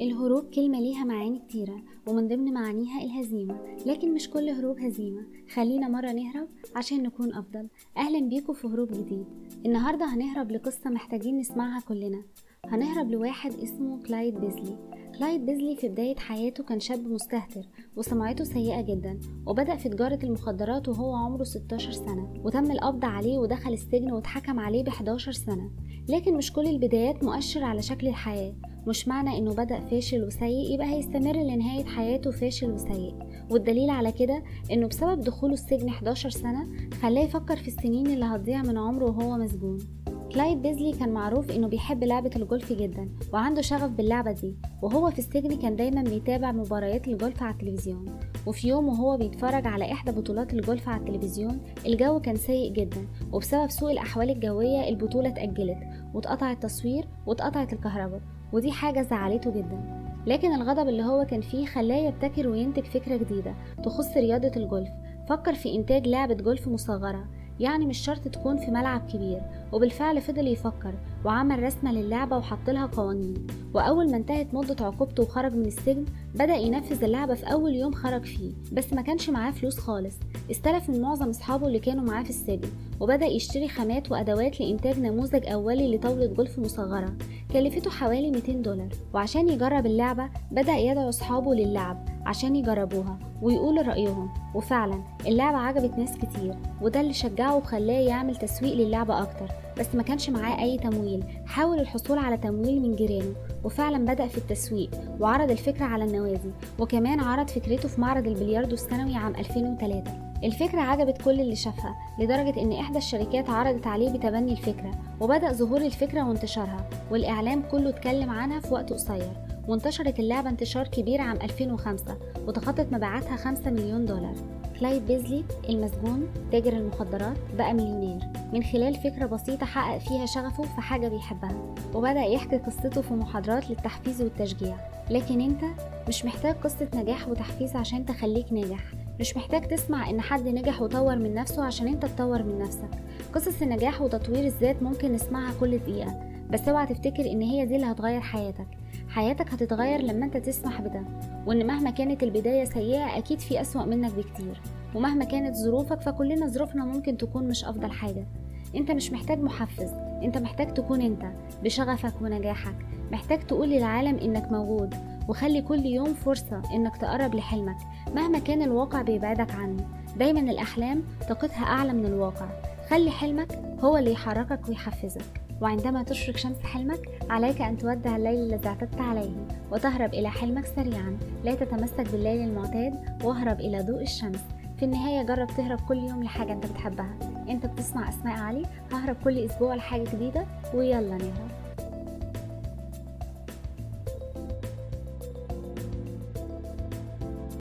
الهروب كلمة ليها معاني كتيرة ومن ضمن معانيها الهزيمة لكن مش كل هروب هزيمة. خلينا مرة نهرب عشان نكون أفضل. أهلا بيكم في هروب جديد. النهاردة هنهرب لقصة محتاجين نسمعها كلنا. هنهرب لواحد اسمه كلايد بيزلي. كلايد بيزلي في بداية حياته كان شاب مستهتر وسمعته سيئة جدا وبدأ في تجارة المخدرات وهو عمره 16 سنة. وتم القبض عليه ودخل السجن واتحكم عليه ب 11 سنة. لكن مش كل البدايات مؤشر على شكل الحياة. مش معنى إنه بدأ فاشل وسيء يبقى هيستمر لنهاية حياته فاشل وسيء. والدليل على كده إنه بسبب دخوله السجن 11 سنة خلاه يفكر في السنين اللي هتضيع من عمره وهو مسجون. كلايد بيزلي كان معروف إنه بيحب لعبة الجولف جدا وعنده شغف باللعبة دي. وهو في السجن كان دايما بيتابع مباريات الجولف على التلفزيون. وفي يوم وهو بيتفرج على إحدى بطولات الجولف على التلفزيون الجو كان سيء جدا. وبسبب سوء الأحوال الجوية البطولة اتأجلت واتقطع التصوير واتقطعت الكهرباء. ودي حاجة زعلته جدا. لكن الغضب اللي هو كان فيه خلاه يبتكر وينتج فكرة جديدة تخص رياضة الجولف. فكر في إنتاج لعبة جولف مصغرة. يعني مش شرط تكون في ملعب كبير. وبالفعل فضل يفكر وعمل رسمة للعبة وحط لها قوانين. وأول ما انتهت مدة عقوبته وخرج من السجن بدأ ينفذ اللعبة في أول يوم خرج فيه. بس ما كانش معاه فلوس خالص. استلف من معظم أصحابه اللي كانوا معاه في السجن. وبدأ يشتري خامات وأدوات لإنتاج نموذج أولي لطاولة جولف مصغرة. كلفته حوالي 200 دولار. وعشان يجرب اللعبة بدأ يدعو أصحابه للعب. عشان يجربوها ويقولوا رأيهم. وفعلا اللعبة عجبت ناس كتير وده اللي شجعه وخلاه يعمل تسويق للعبة أكتر. بس ما كانش معاه أي تمويل. حاول الحصول على تمويل من جيرانه وفعلا بدأ في التسويق وعرض الفكرة على النوادي وكمان عرض فكرته في معرض البلياردو السنوي عام 2003 الفكرة عجبت كل اللي شافها لدرجة إن إحدى الشركات عرضت عليه بتبني الفكرة وبدأ ظهور الفكرة وانتشارها والإعلام كله اتكلم عنها في وقت قصير. وانتشرت اللعبة انتشار كبير عام 2005 وتخطت مبيعاتها 5 مليون دولار. كلايد بيزلي المسجون تاجر المخدرات بقى مليونير. من خلال فكرة بسيطة حقق فيها شغفه في حاجة بيحبها وبدأ يحكي قصته في محاضرات للتحفيز والتشجيع. لكن انت مش محتاج قصة نجاح وتحفيز عشان تخليك ناجح. مش محتاج تسمع إن حد نجح وطور من نفسه عشان انت تطور من نفسك. قصص النجاح وتطوير الذات ممكن نسمعها كل دقيقة بس اوعى تفتكر إن هي دي اللي هتغير حياتك. حياتك هتتغير لما انت تسمح بده وإن مهما كانت البداية سيئة أكيد في أسوأ منك بكتير. ومهما كانت ظروفك فكلنا ظروفنا ممكن تكون مش أفضل حاجة. أنت مش محتاج محفز أنت محتاج تكون أنت بشغفك ونجاحك. محتاج تقول للعالم إنك موجود وخلي كل يوم فرصة إنك تقرب لحلمك. مهما كان الواقع بيبعدك عنه دايما الأحلام طاقتها أعلى من الواقع. خلي حلمك هو اللي يحركك ويحفزك. وعندما تشرق شمس حلمك عليك أن تودع الليل الذي اعتدت عليه وتهرب إلى حلمك سريعا. لا تتمسك بالليل المعتاد واهرب إلى ضوء الشمس. في النهاية جرب تهرب كل يوم لحاجة أنت بتحبها. أنت بتسمع أسماء علي ههرب كل أسبوع لحاجة جديدة ويلا نهرب.